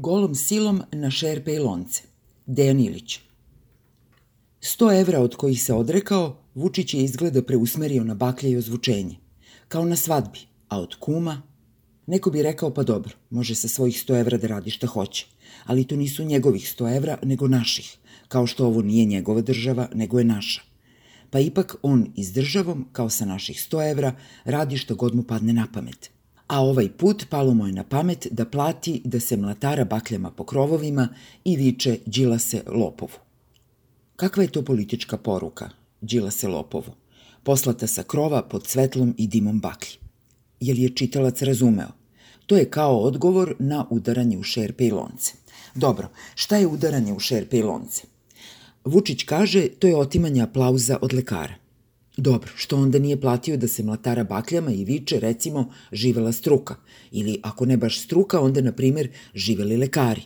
Golom silom na šerpe i lonce. Dejan Ilić. 100 evra od kojih se odrekao, Vučić je izgleda preusmerio na baklje i ozvučenje. Kao na svadbi, a od kuma... Neko bi rekao, pa dobro, može sa svojih 100 evra da radi šta hoće. Ali to nisu njegovih 100 evra, nego naših. Kao što ovo nije njegova država, nego je naša. Pa ipak on i s državom, kao sa naših 100 evra, radi što god mu padne na pamet a ovaj put palo mu je na pamet da plati da se mlatara bakljama po krovovima i viče Đilase lopovu. Kakva je to politička poruka, Đilase lopovu, poslata sa krova pod svetlom i dimom baklji? Je li je čitalac razumeo? To je kao odgovor na udaranje u šerpe i lonce. Dobro, šta je udaranje u šerpe i lonce? Vučić kaže to je otimanje aplauza od lekara. Dobro, što onda nije platio da se mlatara bakljama i viče, recimo, živela struka. Ili, ako ne baš struka, onda, na primer, živeli lekari.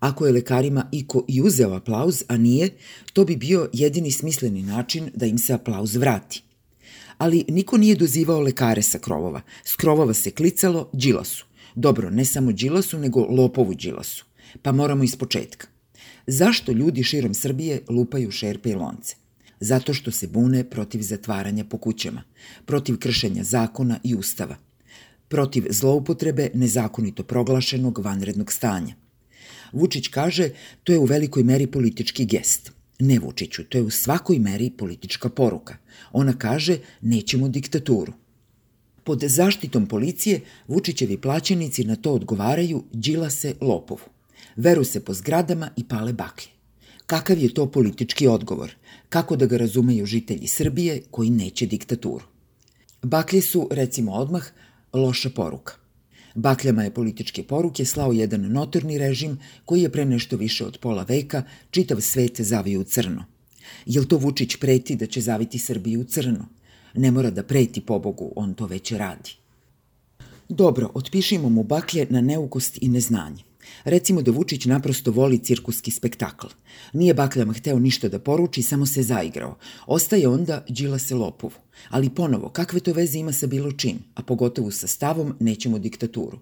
Ako je lekarima iko i uzeo aplauz, a nije, to bi bio jedini smisleni način da im se aplauz vrati. Ali niko nije dozivao lekare sa krovova. S krovova se klicalo Đilasu. Dobro, ne samo Đilasu, nego Lopovu Đilasu. Pa moramo iz početka. Zašto ljudi širom Srbije lupaju šerpe i lonce? Zato što se bune protiv zatvaranja po kućama, protiv kršenja zakona i ustava, protiv zloupotrebe nezakonito proglašenog vanrednog stanja. Vučić kaže to je u velikoj meri politički gest. Ne Vučiću, to je u svakoj meri politička poruka. Ona kaže nećemo diktaturu. Pod zaštitom policije Vučićevi plaćenici na to odgovaraju Đila se lopovu. Veru se po zgradama i pale baklje. Kakav je to politički odgovor? Kako da ga razumeju žitelji Srbije koji neće diktaturu? Baklje su, recimo odmah, loša poruka. Bakljama je političke poruke slao jedan notorni režim koji je pre nešto više od pola veka čitav svet zavio u crno. Jel to Vučić preti da će zaviti Srbiju u crno? Ne mora da preti pobogu, on to već radi. Dobro, otpišimo mu baklje na neukost i neznanje. Recimo da Vučić naprosto voli cirkuski spektakl. Nije bakljama hteo ništa da poruči, samo se zaigrao. Ostaje onda Đila se lopovu. Ali ponovo, kakve to veze ima sa bilo čim, a pogotovo sa stavom nećemo diktaturu.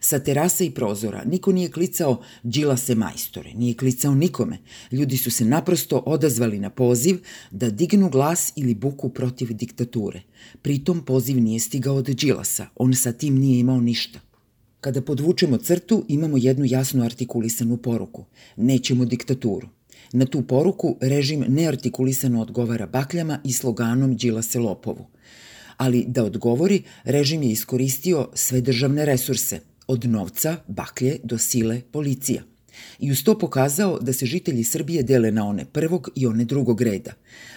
Sa terasa i prozora niko nije klicao Đila se majstore, nije klicao nikome. Ljudi su se naprosto odazvali na poziv da dignu glas ili buku protiv diktature. Pritom poziv nije stigao od Đilasa, on sa tim nije imao ništa. Kada podvučemo crtu, imamo jednu jasno artikulisanu poruku. Nećemo diktaturu. Na tu poruku režim neartikulisano odgovara bakljama i sloganom Đila se lopovu. Ali da odgovori, režim je iskoristio sve državne resurse, od novca, baklje do sile, policija. I uz to pokazao da se žitelji Srbije dele na one prvog i one drugog reda.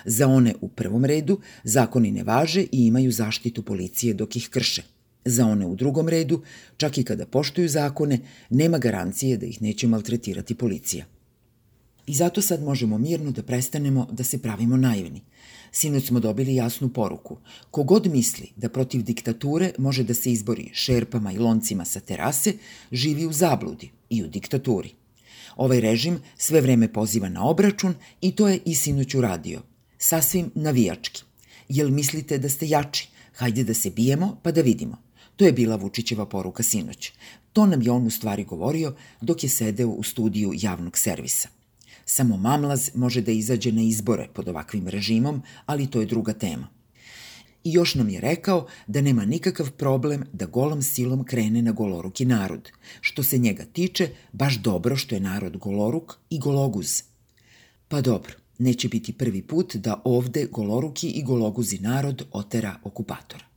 Za one u prvom redu zakoni ne važe i imaju zaštitu policije dok ih krše. Za one u drugom redu, čak i kada poštuju zakone, nema garancije da ih neće maltretirati policija. I zato sad možemo mirno da prestanemo da se pravimo naivni. Sinoć smo dobili jasnu poruku. Kogod misli da protiv diktature može da se izbori šerpama i loncima sa terase, živi u zabludi i u diktaturi. Ovaj režim sve vreme poziva na obračun i to je i sinoć uradio. Sasvim navijački. Jel mislite da ste jači? Hajde da se bijemo pa da vidimo. To je bila Vučićeva poruka sinoć. To nam je on u stvari govorio dok je sedeo u studiju javnog servisa. Samo mamlaz može da izađe na izbore pod ovakvim režimom, ali to je druga tema. I još nam je rekao da nema nikakav problem da golom silom krene na goloruki narod. Što se njega tiče, baš dobro što je narod goloruk i gologuz. Pa dobro, neće biti prvi put da ovde goloruki i gologuzi narod otera okupatora.